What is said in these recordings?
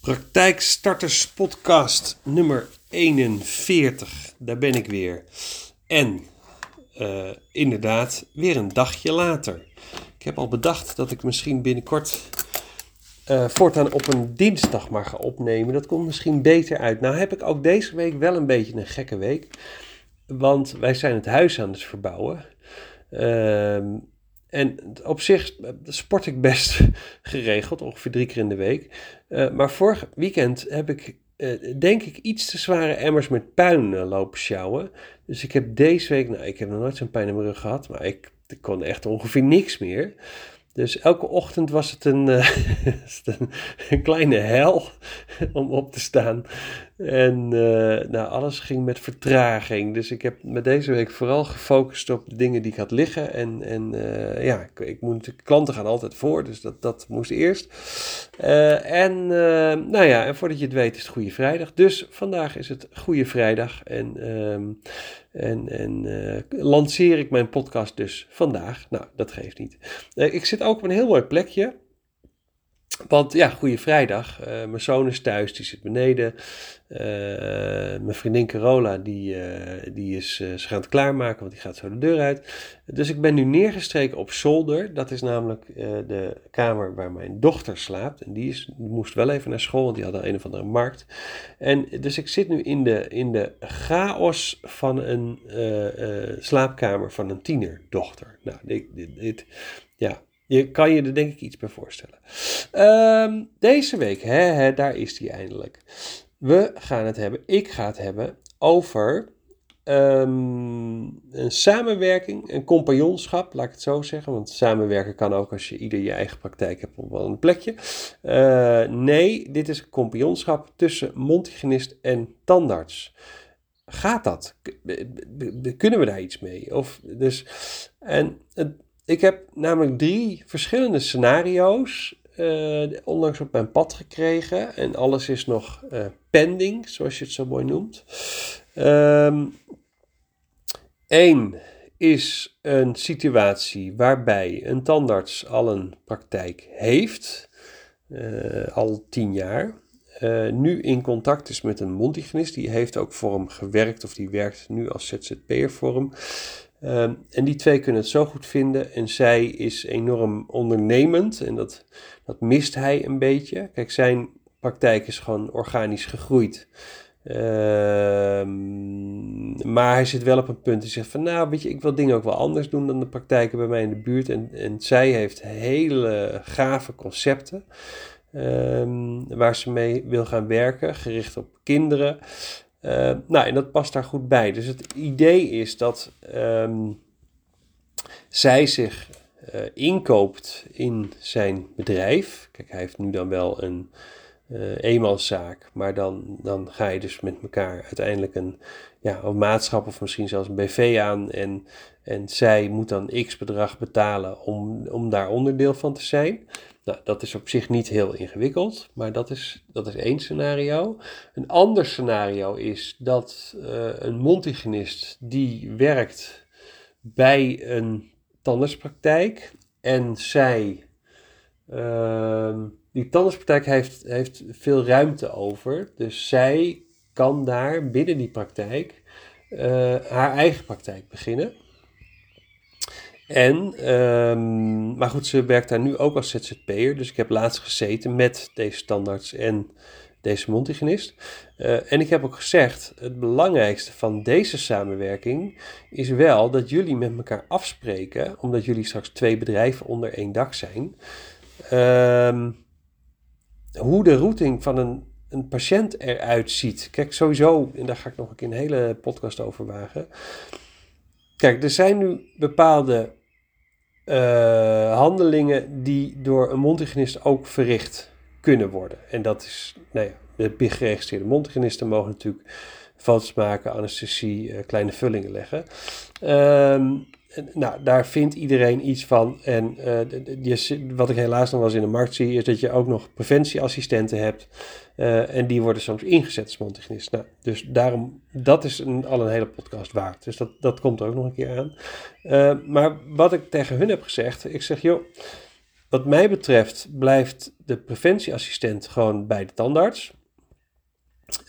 Praktijkstarters podcast nummer 41. Daar ben ik weer. En uh, inderdaad, weer een dagje later. Ik heb al bedacht dat ik misschien binnenkort uh, voortaan op een dinsdag maar ga opnemen. Dat komt misschien beter uit. Nou heb ik ook deze week wel een beetje een gekke week. Want wij zijn het huis aan het verbouwen. Uh, en op zich sport ik best geregeld, ongeveer drie keer in de week. Uh, maar vorig weekend heb ik, uh, denk ik, iets te zware emmers met puin lopen sjouwen. Dus ik heb deze week, nou, ik heb nog nooit zo'n pijn in mijn rug gehad, maar ik, kon echt ongeveer niks meer. Dus elke ochtend was het een, uh, een, kleine hel om op te staan. En uh, nou, alles ging met vertraging. Dus ik heb me deze week vooral gefocust op de dingen die ik had liggen. En, en uh, ja, ik, ik, moet, klanten gaan altijd voor, dus dat, dat moest eerst. en nou ja, en voordat je het weet is het Goede Vrijdag. Dus vandaag is het Goede Vrijdag. En ehm, en, en lanceer ik mijn podcast dus vandaag. Nou, dat geeft niet. Ik zit ook op een heel mooi plekje. Want ja, goede vrijdag. Uh, mijn zoon is thuis, die zit beneden. Uh, mijn vriendin Carola, die, uh, die is, ze gaan klaarmaken, want die gaat zo de deur uit. Dus ik ben nu neergestreken op zolder. Dat is namelijk de kamer waar mijn dochter slaapt. En die, is, moest wel even naar school, want die had een of andere markt. En dus ik zit nu in de, in de chaos van een slaapkamer van een tienerdochter. Nou, dit, dit ja, je kan je er denk ik iets bij voorstellen. Um, deze week, hè, hè, daar is die eindelijk. We gaan het hebben, ik ga het hebben over um, een samenwerking, een compagnonschap, laat ik het zo zeggen. Want samenwerken kan ook als je ieder je eigen praktijk hebt op een plekje. Uh, nee, dit is een compagnonschap tussen mondhygiënist en tandarts. Gaat dat? Kunnen we daar iets mee? Of, dus, en het ik heb namelijk drie verschillende scenario's uh, onlangs op mijn pad gekregen. En alles is nog uh, pending, zoals je het zo mooi noemt. Eén ehm, is een situatie waarbij een tandarts al een praktijk heeft, uh, al tien jaar. nu in contact is met een mondhygiënist. Die heeft ook voor hem gewerkt of die werkt nu als ZZP'er voor hem. Um, en die twee kunnen het zo goed vinden. En zij is enorm ondernemend. En dat, dat mist hij een beetje. Kijk, zijn praktijk is gewoon organisch gegroeid. Um, maar hij zit wel op een punt. Hij zegt van nou, weet je, ik wil dingen ook wel anders doen dan de praktijken bij mij in de buurt. En, en zij heeft hele gave concepten. Um, waar ze mee wil gaan werken, gericht op kinderen. Uh, nou, en dat past daar goed bij. Dus het idee is dat um, zij zich uh, inkoopt in zijn bedrijf. Kijk, hij heeft nu dan wel een uh, maar dan, dan ga je dus met elkaar uiteindelijk een, ja, een maatschap of misschien zelfs een BV aan. En, en zij moet dan x bedrag betalen om, om daar onderdeel van te zijn. Nou, dat is op zich niet heel ingewikkeld, maar dat is, dat is één scenario. Een ander scenario is dat uh, een mondhygiënist die werkt bij een tandartspraktijk en zij, uh, die tandartspraktijk heeft, heeft veel ruimte over, dus zij kan daar binnen die praktijk uh, haar eigen praktijk beginnen. En, um, maar goed, ze werkt daar nu ook als ZZP'er. Dus ik heb laatst gezeten met deze standaards en deze mondhygiënist. Uh, en ik heb ook gezegd, het belangrijkste van deze samenwerking is wel dat jullie met elkaar afspreken, omdat jullie straks twee bedrijven onder één dak zijn, um, hoe de routing van een, een patiënt eruit ziet. Kijk, sowieso, en daar ga ik nog een keer een hele podcast over wagen. Kijk, er zijn nu bepaalde uh, handelingen die door een mondhygiënist ook verricht kunnen worden. En dat is, nou ja, de geregistreerde mondhygiënisten mogen natuurlijk foto's maken, anesthesie, uh, kleine vullingen leggen. Um, nou, daar vindt iedereen iets van. En je, wat ik helaas nog wel eens in de markt zie, is dat je ook nog preventieassistenten hebt. Uh, en die worden soms ingezet als. Nou, dus daarom, dat is een, al een hele podcast waard. Dus dat, dat komt er ook nog een keer aan. Uh, maar wat ik tegen hun heb gezegd, ik zeg, joh, wat mij betreft blijft de preventieassistent gewoon bij de tandarts.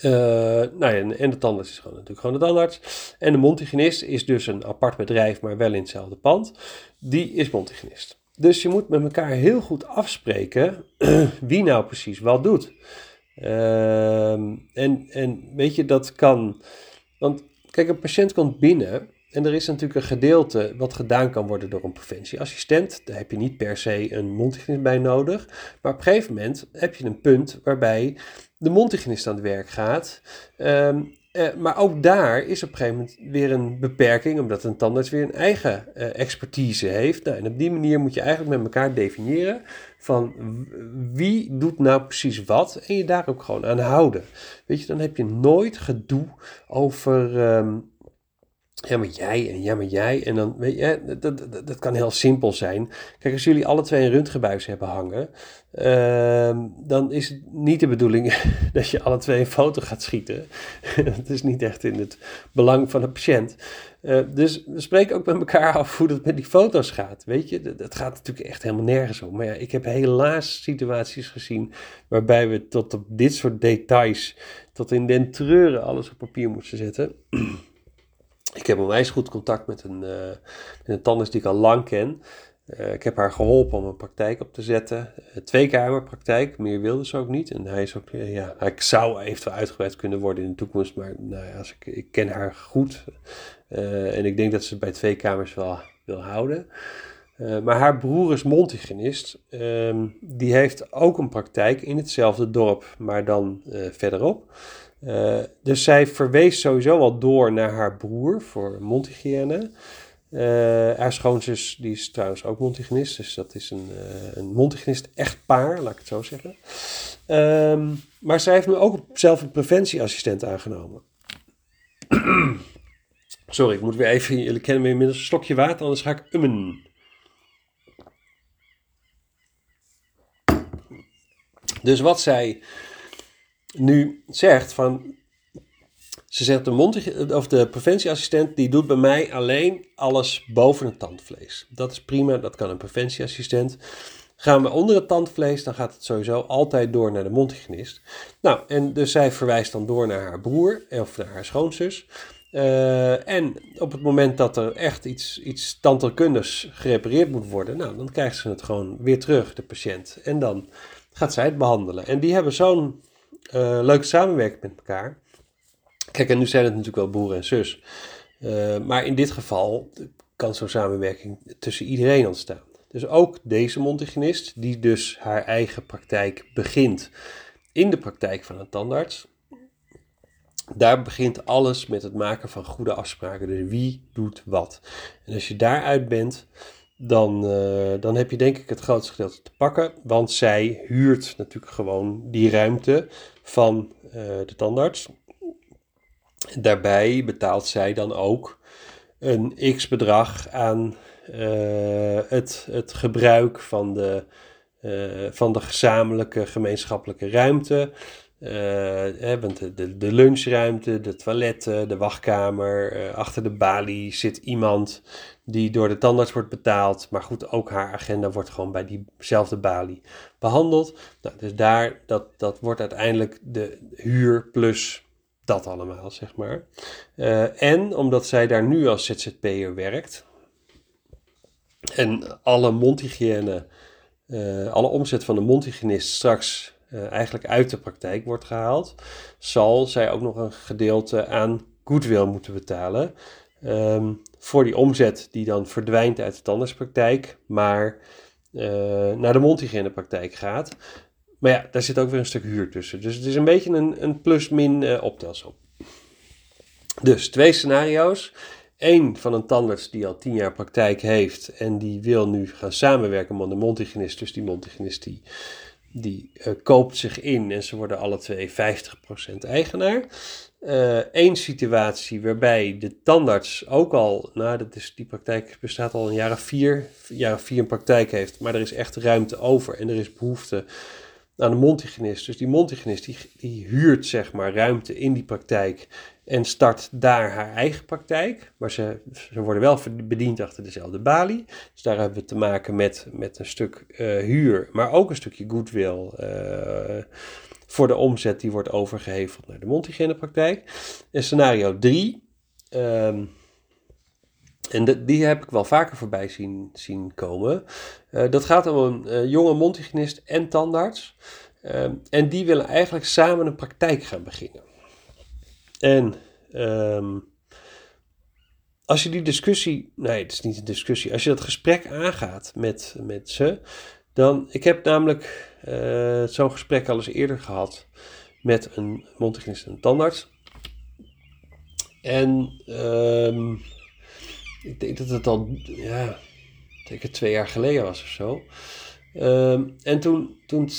Uh, nou ja, en de tandarts is gewoon natuurlijk gewoon de tandarts. En de mondhygiënist is dus een apart bedrijf, maar wel in hetzelfde pand. Die is mondhygiënist. Dus je moet met elkaar heel goed afspreken wie nou precies wat doet. Ehm, en, en weet je, dat kan. Want kijk, een patiënt komt binnen en er is natuurlijk een gedeelte wat gedaan kan worden door een preventieassistent. Daar heb je niet per se een mondhygiënist bij nodig. Maar op een gegeven moment heb je een punt waarbij de mondhygiënist aan het werk gaat. Ehm, eh, maar ook daar is op een gegeven moment weer een beperking, omdat een tandarts weer een eigen eh, expertise heeft. Nou, en op die manier moet je eigenlijk met elkaar definiëren van wie doet nou precies wat en je daar ook gewoon aan houden. Weet je, dan heb je nooit gedoe over ehm, ja, maar jij en ja, maar jij. En dan, weet je, dat, dat, dat kan heel simpel zijn. Kijk, als jullie alle twee een röntgenbuis hebben hangen, uh, dan is het niet de bedoeling dat je alle twee een foto gaat schieten. dat is niet echt in het belang van de patiënt. Uh, dus we spreken ook met elkaar af hoe dat met die foto's gaat. Weet je, dat, dat, gaat natuurlijk echt helemaal nergens om. Maar ja, ik heb helaas situaties gezien waarbij we tot op dit soort details, tot in den treuren alles op papier moesten zetten. Ik heb onwijs goed contact met een, uh, een tandarts die ik al lang ken. Uh, ik heb haar geholpen om een praktijk op te zetten. Uh, twee kamer praktijk, meer wilde ze ook niet. En hij is ook, ja, hij zou eventueel uitgebreid kunnen worden in de toekomst. Maar nou ja, als ik, ik ken haar goed. en ik denk dat ze bij twee kamers wel wil houden. Maar haar broer is mondhygiënist. Ehm, die heeft ook een praktijk in hetzelfde dorp, maar dan verderop. Uh, dus zij verwees sowieso al door naar haar broer voor mondhygiëne. Haar schoonzus die is trouwens ook mondhygiënist, dus dat is een, een mondhygiënist echtpaar, laat ik het zo zeggen. Um, maar zij heeft nu ook zelf een preventieassistent aangenomen. Sorry, ik moet weer even, jullie kennen me inmiddels een slokje water, anders ga ik ummen. Dus wat zij nu zegt van. Ze zegt de, mond, of de preventieassistent die doet bij mij alleen alles boven het tandvlees. Dat is prima, dat kan een preventieassistent. Gaan we onder het tandvlees, dan gaat het sowieso altijd door naar de mondhygiënist. Nou, en dus zij verwijst dan door naar haar broer of naar haar schoonzus. Uh, en op het moment dat er echt iets, iets tandheelkundigs gerepareerd moet worden, nou, dan krijgt ze het gewoon weer terug, de patiënt. En dan gaat zij het behandelen. En die hebben zo'n uh, leuke samenwerking met elkaar. Kijk, en nu zijn het natuurlijk wel broer en zus. Uh, maar in dit geval kan zo'n samenwerking tussen iedereen ontstaan. Dus ook deze mondhygiënist, die dus haar eigen praktijk begint in de praktijk van een tandarts. Daar begint alles met het maken van goede afspraken. Dus wie doet wat. En als je daaruit bent, dan, uh, dan heb je denk ik het grootste gedeelte te pakken. Want zij huurt natuurlijk gewoon die ruimte van uh, de tandarts. Daarbij betaalt zij dan ook een x bedrag aan uh, het, het gebruik van de, van de gezamenlijke gemeenschappelijke ruimte. Uh, want de, de, lunchruimte, de toiletten, de wachtkamer, uh, achter de balie zit iemand die door de tandarts wordt betaald. Maar goed, ook haar agenda wordt gewoon bij diezelfde balie behandeld. Nou, dus daar, dat, dat wordt uiteindelijk de huur plus dat allemaal, zeg maar. Uh, en omdat zij daar nu als ZZP'er werkt en alle mondhygiëne, alle omzet van de mondhygiënist straks uh, eigenlijk uit de praktijk wordt gehaald, zal zij ook nog een gedeelte aan goodwill moeten betalen. Um, voor die omzet die dan verdwijnt uit de tandartspraktijk, maar uh, naar de mondhygiënepraktijk gaat. Maar ja, daar zit ook weer een stuk huur tussen. Dus het is een beetje een, een plus-min uh, optelsom. Dus twee scenario's. Eén van een tandarts die al tien jaar praktijk heeft en die wil nu gaan samenwerken met de mondhygiënist. Dus die mondhygiënist die die uh, koopt zich in en ze worden alle twee 50% eigenaar. Eén uh, situatie waarbij de tandarts ook al, nou dat is, die praktijk bestaat al een jaar of vier, jaar of vier een praktijk heeft, maar er is echt ruimte over en er is behoefte aan de mondhygiënist. Dus die mondhygiënist die, die huurt zeg maar ruimte in die praktijk en start daar haar eigen praktijk. Maar ze, ze worden wel bediend achter dezelfde balie. Dus daar hebben we te maken met, met een stuk uh, huur, maar ook een stukje goodwill uh, voor de omzet die wordt overgeheveld naar de mondhygiënepraktijk. En scenario 3, um, en die heb ik wel vaker voorbij zien, zien komen. Uh, dat gaat om een jonge mondhygiënist en tandarts. Uh, en die willen eigenlijk samen een praktijk gaan beginnen. En um, als je die discussie, nee, het is niet een discussie, als je dat gesprek aangaat met, met ze, dan, ik heb namelijk uh, zo'n gesprek al eens eerder gehad met een mondhygiënist en tandarts. En um, ik denk dat het al, ja, zeker twee jaar geleden was of zo. Um, en toen, toen,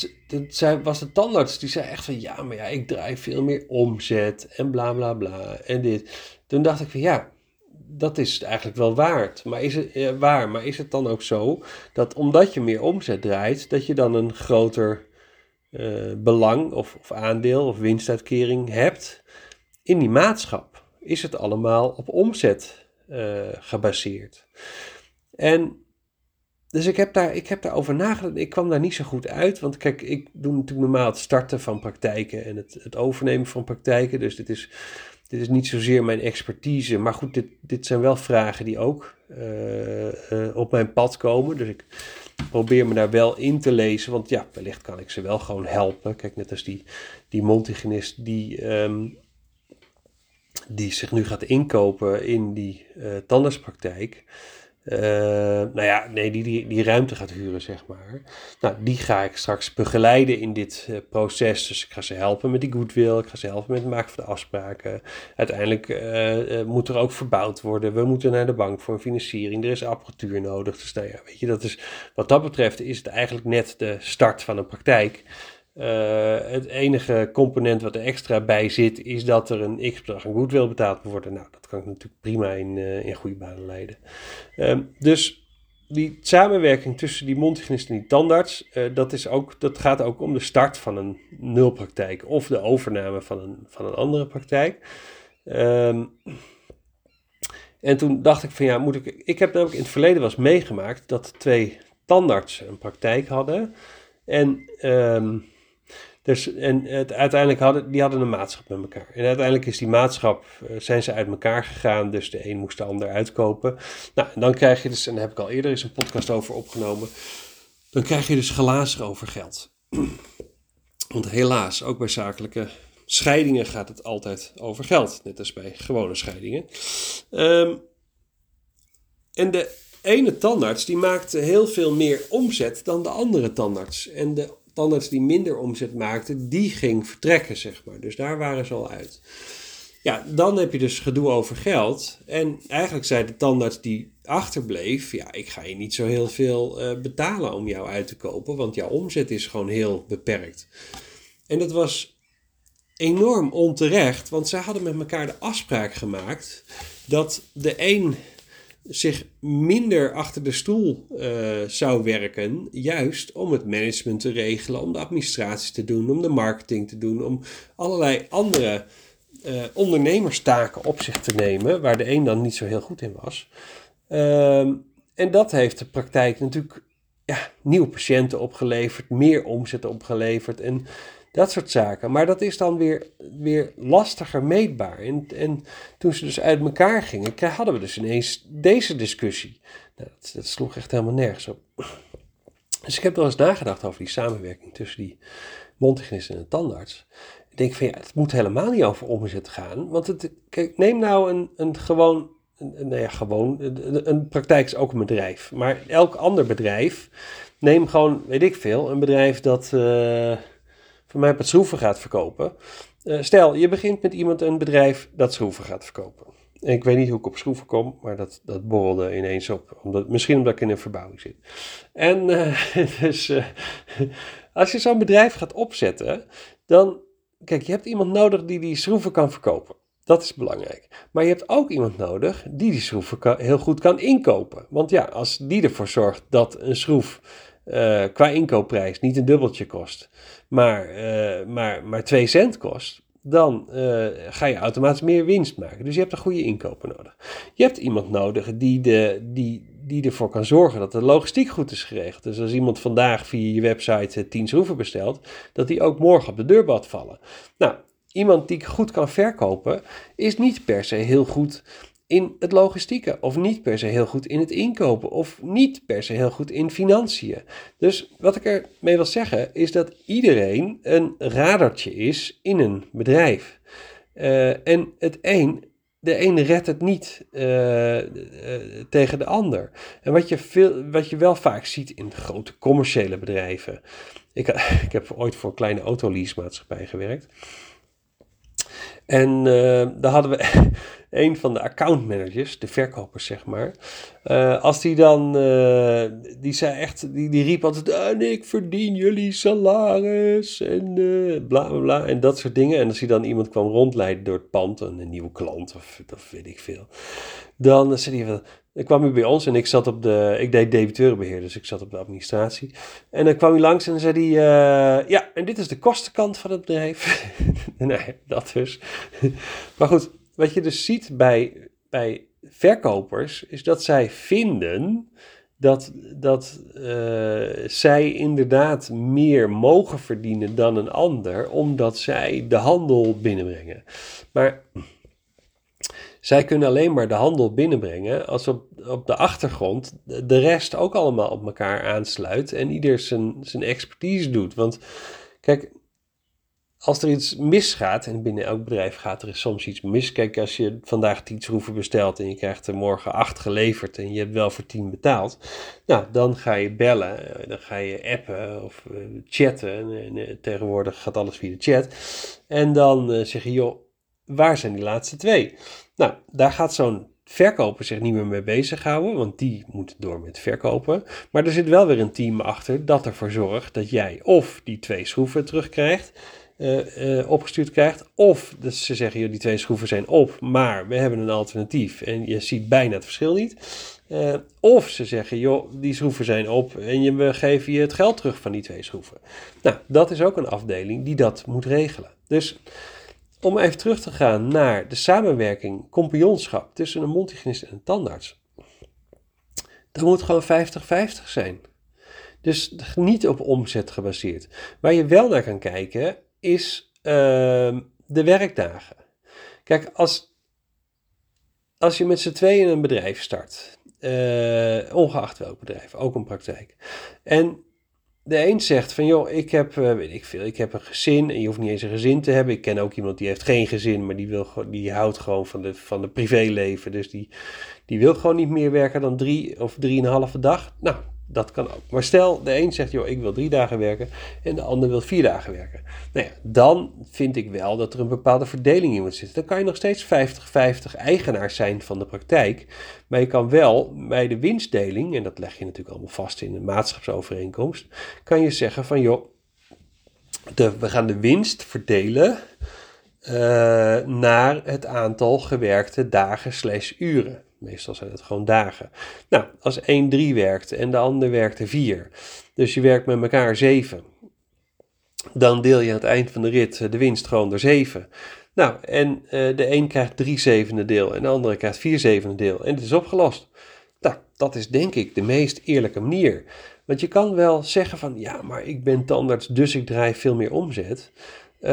zei, was de tandarts, die zei echt van ja, maar ja, ik draai veel meer omzet en bla bla bla en dit. Toen dacht ik van ja, dat is eigenlijk wel waard. Maar is het, waar, maar is het dan ook zo dat omdat je meer omzet draait, dat je dan een groter uh, belang of, of aandeel of winstuitkering hebt in die maatschap? Is het allemaal op omzet uh, gebaseerd? En dus ik heb, daar, ik heb daarover nagedacht. Ik kwam daar niet zo goed uit. Want kijk, ik doe natuurlijk normaal het starten van praktijken en het, het overnemen van praktijken. Dus dit is, dit is niet zozeer mijn expertise. Maar goed, dit, dit zijn wel vragen die ook uh, uh, op mijn pad komen. Dus ik probeer me daar wel in te lezen. Want ja, wellicht kan ik ze wel gewoon helpen. Kijk, net als die, die mondhygiënist die, um, die zich nu gaat inkopen in die uh, tandartspraktijk. Uh, nou ja, nee, die, die, die ruimte gaat huren, zeg maar. Nou, die ga ik straks begeleiden in dit uh, proces. Dus ik ga ze helpen met die goodwill, ik ga ze helpen met het maken van de afspraken. Uiteindelijk uh, moet er ook verbouwd worden. We moeten naar de bank voor een financiering. Er is apparatuur nodig. Dus nou ja, weet je, dat is, wat dat betreft is het eigenlijk net de start van een praktijk. Uh, het enige component wat er extra bij zit, is dat er een x-bedrag aan goodwill betaald moet worden. Nou, dat kan ik natuurlijk prima in, uh, in goede banen leiden. Um, dus die samenwerking tussen die mondhygiënist en die tandarts, uh, dat, is ook, dat gaat ook om de start van een nulpraktijk of de overname van een, van een andere praktijk. Um, en toen dacht ik van ja, moet ik. Ik heb namelijk in het verleden wel eens meegemaakt dat twee tandartsen een praktijk hadden. En um, dus, en uiteindelijk hadden die hadden een maatschap met elkaar. En uiteindelijk is die maatschap, uh, zijn ze uit elkaar gegaan. Dus de een moest de ander uitkopen. Nou, en dan krijg je dus, en daar heb ik al eerder eens een podcast over opgenomen. Dan krijg je dus glazen over geld. Want helaas, ook bij zakelijke scheidingen gaat het altijd over geld. Net als bij gewone scheidingen. Um, en de ene tandarts die maakte heel veel meer omzet dan de andere tandarts. En de tandarts die minder omzet maakte, die ging vertrekken, zeg maar. Dus daar waren ze al uit. Ja, dan heb je dus gedoe over geld. En eigenlijk zei de tandarts die achterbleef: Ja, ik ga je niet zo heel veel uh, betalen om jou uit te kopen, want jouw omzet is gewoon heel beperkt. En dat was enorm onterecht, want zij hadden met elkaar de afspraak gemaakt dat de een zich minder achter de stoel uh, zou werken, juist om het management te regelen, om de administratie te doen, om de marketing te doen, om allerlei andere uh, ondernemerstaken op zich te nemen, waar de een dan niet zo heel goed in was. Uh, en dat heeft de praktijk natuurlijk ja, nieuwe patiënten opgeleverd, meer omzet opgeleverd en dat soort zaken. Maar dat is dan weer, weer lastiger meetbaar. En, en toen ze dus uit elkaar gingen, hadden we dus ineens deze discussie. Nou, dat, dat, sloeg echt helemaal nergens op. Dus ik heb wel eens nagedacht over die samenwerking tussen die mondhygiënist en de tandarts. Ik denk van ja, het moet helemaal niet over omzet gaan. Want het, kijk, neem nou een, een gewoon, een, nou ja, gewoon, een, een praktijk is ook een bedrijf. Maar elk ander bedrijf, neem gewoon, weet ik veel, een bedrijf dat... Uh, voor mij het schroeven gaat verkopen. Uh, stel, je begint met iemand een bedrijf dat schroeven gaat verkopen. En ik weet niet hoe ik op schroeven kom, maar dat, dat borrelde ineens op. Omdat, misschien omdat ik in een verbouwing zit. En uh, dus, uh, als je zo'n bedrijf gaat opzetten, dan, kijk, je hebt iemand nodig die die schroeven kan verkopen. Dat is belangrijk. Maar je hebt ook iemand nodig die die schroeven heel goed kan inkopen. Want ja, als die ervoor zorgt dat een schroef uh, qua inkoopprijs niet een dubbeltje kost, maar, uh, maar, maar 2 cent kost, dan uh, ga je automatisch meer winst maken. Dus je hebt een goede inkoper nodig. Je hebt iemand nodig die, de, die, die ervoor kan zorgen dat de logistiek goed is geregeld. Dus als iemand vandaag via je website 10 schroeven bestelt, dat die ook morgen op de deurbad vallen. Nou, iemand die goed kan verkopen, is niet per se heel goed in het logistieke, of niet per se heel goed in het inkopen, of niet per se heel goed in financiën. Dus wat ik ermee wil zeggen, is dat iedereen een radartje is in een bedrijf. Uh, en het een, de ene redt het niet uh, uh, tegen de ander. En wat je, veel, wat je wel vaak ziet in grote commerciële bedrijven. Ik, ik heb ooit voor een kleine autoleasemaatschappij gewerkt. En uh, daar hadden we een van de accountmanagers, de verkopers zeg maar. Uh, als die dan, uh, die zei echt, die, die riep altijd, en ik verdien jullie salaris en bla bla bla en dat soort dingen. En als hij dan iemand kwam rondleiden door het pand, een, nieuwe klant of, of weet ik veel. Dan zei hij van, dan kwam hij bij ons en ik zat op de, ik deed debiteurenbeheer, dus ik zat op de administratie. En dan kwam hij langs en zei hij, uh, ja, en dit is de kostenkant van het bedrijf. nee, dat dus. maar goed, wat je dus ziet bij, bij verkopers, is dat zij vinden dat, dat uh, zij inderdaad meer mogen verdienen dan een ander, omdat zij de handel binnenbrengen. Maar zij kunnen alleen maar de handel binnenbrengen als op, op de achtergrond de rest ook allemaal op elkaar aansluit en ieder zijn, zijn expertise doet. Want kijk, als er iets misgaat, en binnen elk bedrijf gaat er soms iets mis. Kijk, als je vandaag tien schroeven bestelt en je krijgt er morgen acht geleverd en je hebt wel voor tien betaald. Nou, dan ga je bellen, dan ga je appen of uh, chatten. En, uh, tegenwoordig gaat alles via de chat. En dan zeg je, joh, waar zijn die laatste twee? Nou, daar gaat zo'n verkoper zich niet meer mee bezighouden, want die moet door met verkopen. Maar er zit wel weer een team achter dat ervoor zorgt dat jij of die twee schroeven terugkrijgt, uh, uh, opgestuurd krijgt, of ze zeggen, joh, die twee schroeven zijn op, maar we hebben een alternatief en je ziet bijna het verschil niet. Uh, of ze zeggen, joh, die schroeven zijn op en je, we geven je het geld terug van die twee schroeven. Nou, dat is ook een afdeling die dat moet regelen. Dus om even terug te gaan naar de samenwerking, compagnonschap tussen een mondhygiënist en een tandarts. Dat moet gewoon 50-50 zijn. Dus niet op omzet gebaseerd. Waar je wel naar kan kijken is uh, de werkdagen. Kijk, als, als je met z'n tweeën een bedrijf start, uh, ongeacht welk bedrijf, ook een praktijk. En de een zegt van, joh, ik heb, uh, weet ik veel, ik heb een gezin en je hoeft niet eens een gezin te hebben. Ik ken ook iemand die heeft geen gezin, maar die, wil, die houdt gewoon van de, van de privéleven. Dus die, die wil gewoon niet meer werken dan drie of drieënhalve dag. Nou, dat kan ook. Maar stel, de een zegt, joh, ik wil drie dagen werken en de ander wil vier dagen werken. Nou ja, dan vind ik wel dat er een bepaalde verdeling in moet zitten. Dan kan je nog steeds 50-50 eigenaar zijn van de praktijk. Maar je kan wel bij de winstdeling, en dat leg je natuurlijk allemaal vast in een maatschapsovereenkomst, kan je zeggen van, joh, de, we gaan de winst verdelen uh, naar het aantal gewerkte dagen slash uren. Meestal zijn het gewoon dagen. Nou, als één drie werkt en de ander werkt vier, dus je werkt met elkaar zeven, dan deel je aan het eind van de rit eh, de winst gewoon door zeven. Nou, en uh, de een krijgt drie zevende deel en de andere krijgt vier zevende deel en het is opgelost. Nou, dat is denk ik de meest eerlijke manier. Want je kan wel zeggen van, ja, maar ik ben tandarts, dus ik draai veel meer omzet. Um,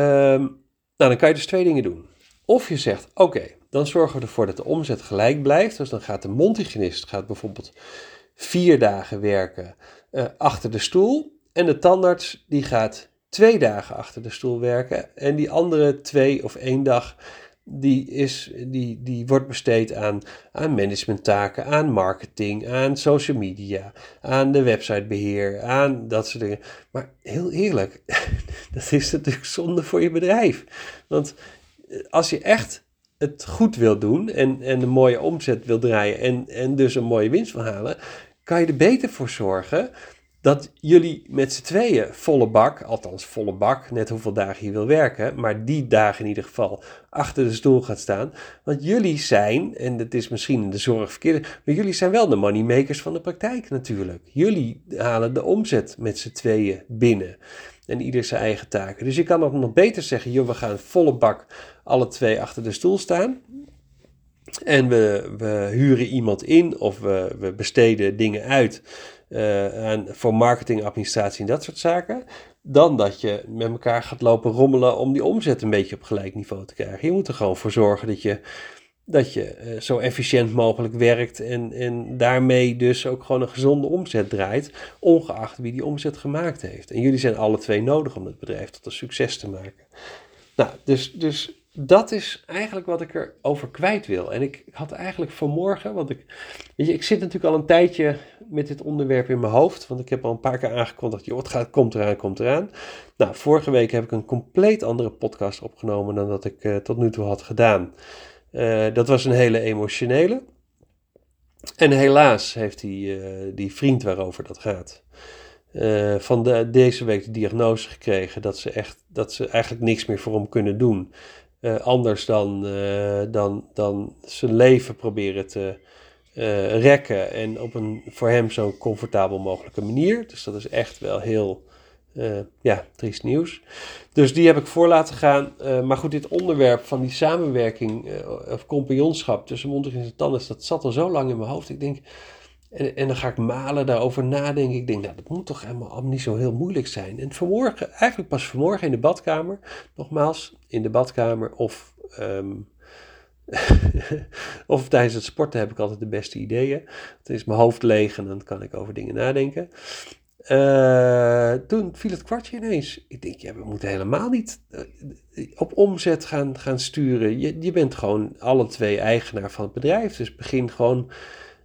nou, dan kan je dus twee dingen doen. Of je zegt, oké, dan zorgen we ervoor dat de omzet gelijk blijft. Dus dan gaat de mondhygiënist gaat bijvoorbeeld vier dagen werken uh, achter de stoel. En de tandarts die gaat twee dagen achter de stoel werken. En die andere twee of één dag die, is, die, die wordt besteed aan, aan managementtaken, aan marketing, aan social media, aan de websitebeheer, aan dat soort dingen. Maar heel eerlijk, dat is natuurlijk zonde voor je bedrijf. Want eh, als je echt het goed wil doen en, en een mooie omzet wil draaien en, en dus een mooie winst wil halen, kan je er beter voor zorgen dat jullie met z'n tweeën volle bak, althans volle bak, net hoeveel dagen je wil werken, maar die dagen in ieder geval achter de stoel gaat staan. Want jullie zijn, en dat is misschien in de zorg verkeerd, maar jullie zijn wel de moneymakers van de praktijk natuurlijk. Jullie halen de omzet met z'n tweeën binnen. En ieder zijn eigen taken. Dus je kan ook nog beter zeggen, joh, we gaan volle bak alle twee achter de stoel staan. En we, we huren iemand in of we, we besteden dingen uit uh, voor marketing, administratie en dat soort zaken. Dan dat je met elkaar gaat lopen rommelen om die omzet een beetje op gelijk niveau te krijgen. Je moet er gewoon voor zorgen dat je, dat je uh, zo efficiënt mogelijk werkt en, en daarmee dus ook gewoon een gezonde omzet draait, ongeacht wie die omzet gemaakt heeft. En jullie zijn alle twee nodig om het bedrijf tot een succes te maken. Nou, dus, dus dat is eigenlijk wat ik erover kwijt wil. En ik had eigenlijk vanmorgen, want ik, weet je, ik zit natuurlijk al een tijdje met dit onderwerp in mijn hoofd, want ik heb al een paar keer aangekondigd, joh, het gaat, komt eraan, komt eraan. Nou, vorige week heb ik een compleet andere podcast opgenomen dan dat ik uh, tot nu toe had gedaan. Uh, dat was een hele emotionele. En helaas heeft die, uh, die vriend waarover dat gaat, van de, deze week de diagnose gekregen dat ze, echt, dat ze eigenlijk niks meer voor hem kunnen doen. Uh, anders dan, uh, dan, dan zijn leven proberen te uh, rekken. En op een voor hem zo comfortabel mogelijke manier. Dus dat is echt wel heel ja, triest nieuws. Dus die heb ik voor laten gaan. maar goed, dit onderwerp van die samenwerking of compagnonschap tussen mondig en tandarts, dat zat al zo lang in mijn hoofd. Ik denk, en, en dan ga ik malen, daarover nadenken. Ik denk, nou, dat moet toch helemaal niet zo heel moeilijk zijn. En vanmorgen, eigenlijk pas vanmorgen in de badkamer, nogmaals, in de badkamer of, ehm, of tijdens het sporten heb ik altijd de beste ideeën. Het is mijn hoofd leeg en dan kan ik over dingen nadenken. Uh, toen viel het kwartje ineens. Ik denk, ja, we moeten helemaal niet uh, op omzet gaan, gaan sturen. Je, je bent gewoon alle twee eigenaar van het bedrijf. Dus begin gewoon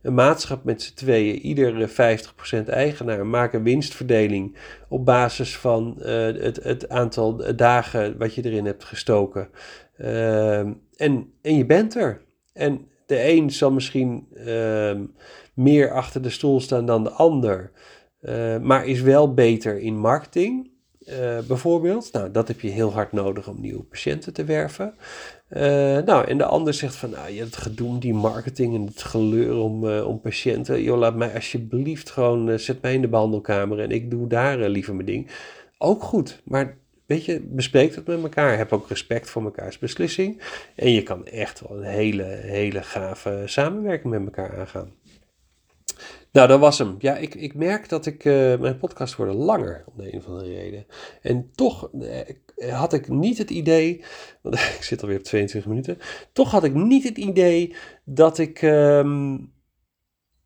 een maatschap met z'n tweeën, ieder 50% eigenaar, maken winstverdeling op basis van uh, het, het, aantal dagen wat je erin hebt gestoken. Uh, en, en je bent er. En de een zal misschien uh, meer achter de stoel staan dan de ander, eh, maar is wel beter in marketing. Uh, bijvoorbeeld. Nou, dat heb je heel hard nodig om nieuwe patiënten te werven. Uh, nou, en de ander zegt van, nou, je hebt het die marketing en het geleur om, uh, om patiënten. Joh, laat mij alsjeblieft gewoon, zet mij in de behandelkamer en ik doe daar liever mijn ding. Ook goed, maar weet je, bespreek het met elkaar. Heb ook respect voor mekaars beslissing. En je kan echt wel een hele, hele gave samenwerking met elkaar aangaan. Nou, dat was hem. Ja, ik, ik merk dat ik, uh, mijn podcast worden langer, om de een of andere reden. En toch uh, had ik niet het idee, want ik zit alweer op 22 minuten, toch had ik niet het idee dat ik um,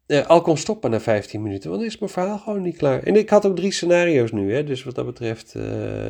uh, al kon stoppen na 15 minuten, want dan is mijn verhaal gewoon niet klaar. En ik had ook drie scenario's nu, hè, dus wat dat betreft,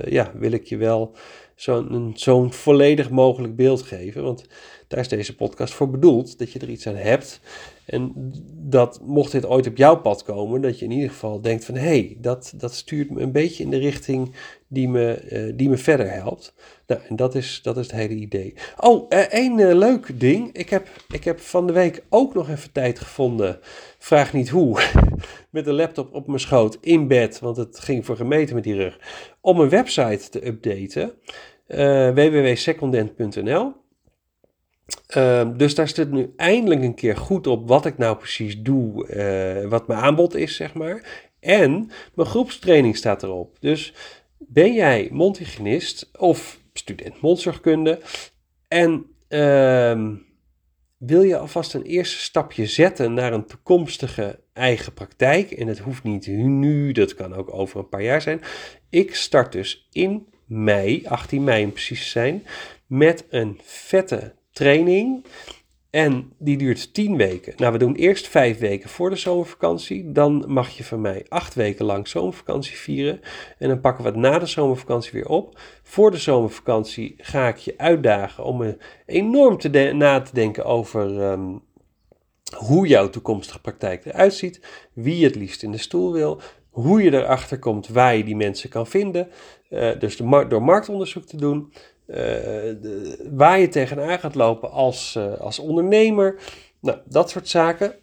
ja, wil ik je wel zo'n zo'n volledig mogelijk beeld geven, want daar is deze podcast voor bedoeld, dat je er iets aan hebt. En dat mocht dit ooit op jouw pad komen, dat je in ieder geval denkt van hé, hey, dat, dat stuurt me een beetje in de richting die me, uh, die me verder helpt. Nou, en dat is, dat is het hele idee. Oh, uh, één uh, leuk ding. Ik heb, ik heb van de week ook nog even tijd gevonden, vraag niet hoe, met een laptop op mijn schoot in bed, want het ging voor gemeten met die rug, om een website te updaten. www.secondent.nl Uh, dus daar staat nu eindelijk een keer goed op wat ik nou precies doe, uh, wat mijn aanbod is, zeg maar. En mijn groepstraining staat erop. Dus ben jij mondhygiënist of student mondzorgkunde en uh, wil je alvast een eerste stapje zetten naar een toekomstige eigen praktijk, en het hoeft niet nu, dat kan ook over een paar jaar zijn. Ik start dus in mei, 18 mei precies zijn, met een vette training. En die duurt 10 weken. Nou, we doen eerst 5 weken voor de zomervakantie. Dan mag je van mij 8 weken lang zomervakantie vieren. En dan pakken we het na de zomervakantie weer op. Voor de zomervakantie ga ik je uitdagen om enorm te na te denken over um, hoe jouw toekomstige praktijk eruit ziet. Wie je het liefst in de stoel wil. Hoe je erachter komt waar je die mensen kan vinden. Uh, dus de door marktonderzoek te doen. Eh, waar je tegenaan gaat lopen als, uh, als ondernemer. Nou, dat soort zaken.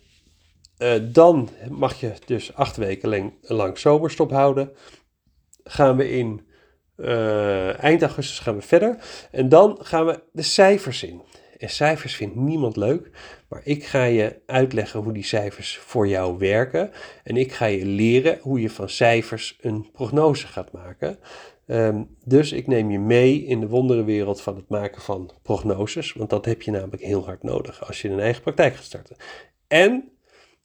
dan mag je dus acht weken lang, lang zomerstop houden. Gaan we in eind augustus gaan we verder. En dan gaan we de cijfers in. Cijfers vindt niemand leuk, maar ik ga je uitleggen hoe die cijfers voor jou werken. En ik ga je leren hoe je van cijfers een prognose gaat maken. Ehm, dus ik neem je mee in de wonderenwereld van het maken van prognoses, want dat heb je namelijk heel hard nodig als je een eigen praktijk gaat starten. En,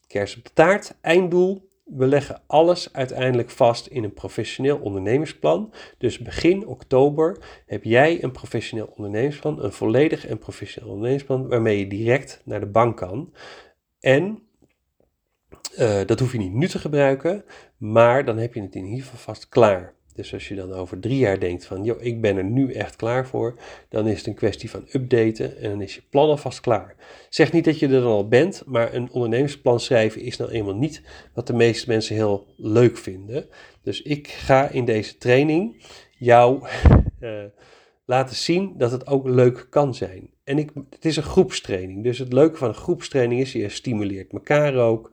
kers op de taart, einddoel, we leggen alles uiteindelijk vast in een professioneel ondernemingsplan. Dus begin oktober heb jij een professioneel ondernemingsplan, een volledig en professioneel ondernemingsplan, waarmee je direct naar de bank kan. En uh, dat hoef je niet nu te gebruiken, maar dan heb je het in ieder geval vast klaar. Dus als je dan over drie jaar denkt van, joh, ik ben er nu echt klaar voor, dan is het een kwestie van updaten en dan is je plan alvast klaar. Zeg niet dat je er dan al bent, maar een ondernemingsplan schrijven is nou eenmaal niet wat de meeste mensen heel leuk vinden. Dus ik ga in deze training jou uh, laten zien dat het ook leuk kan zijn. En ik, het is een groepstraining, dus het leuke van een groepstraining is, je stimuleert elkaar ook.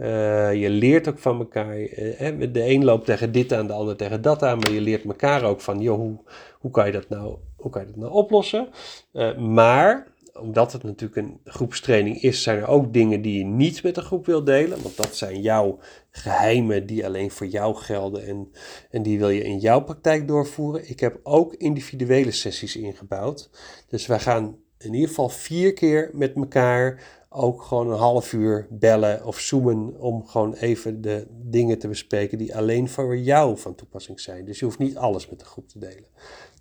Uh, je leert ook van elkaar. Uh, de een loopt tegen dit aan, de ander tegen dat aan. Maar je leert elkaar ook van, joh, hoe, kan, je dat nou, hoe kan je dat nou oplossen? Uh, maar, omdat het natuurlijk een groepstraining is, zijn er ook dingen die je niet met de groep wil delen. Want dat zijn jouw geheimen die alleen voor jou gelden. En, en die wil je in jouw praktijk doorvoeren. Ik heb ook individuele sessies ingebouwd. Dus wij gaan in ieder geval vier keer met elkaar ook gewoon een half uur bellen of zoomen om gewoon even de dingen te bespreken die alleen voor jou van toepassing zijn. Dus je hoeft niet alles met de groep te delen.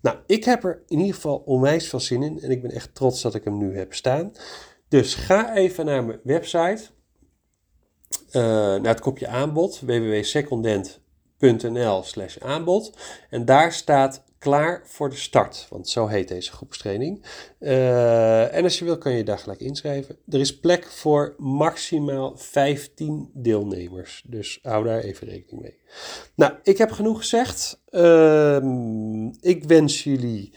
Nou, ik heb er in ieder geval onwijs veel zin in en ik ben echt trots dat ik hem nu heb staan. Dus ga even naar mijn website, uh, naar het kopje aanbod, www.secondent.nl slash aanbod. En daar staat klaar voor de start. Want zo heet deze groepstraining. Uh, en als je wil, kan je daar gelijk inschrijven. Er is plek voor maximaal 15 deelnemers. Dus hou daar even rekening mee. Nou, ik heb genoeg gezegd. Uh, ik wens jullie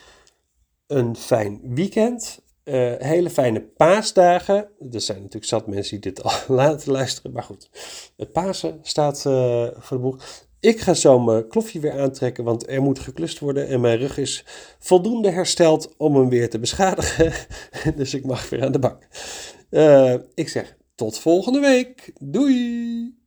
een fijn weekend. Uh, hele fijne paasdagen. Er zijn natuurlijk zat mensen die dit al laten luisteren. Maar goed, het Pasen staat uh, voor de boeg. Ik ga zo mijn klofje weer aantrekken, want er moet geklust worden en mijn rug is voldoende hersteld om hem weer te beschadigen. dus ik mag weer aan de bak. Uh, ik zeg tot volgende week. Doei!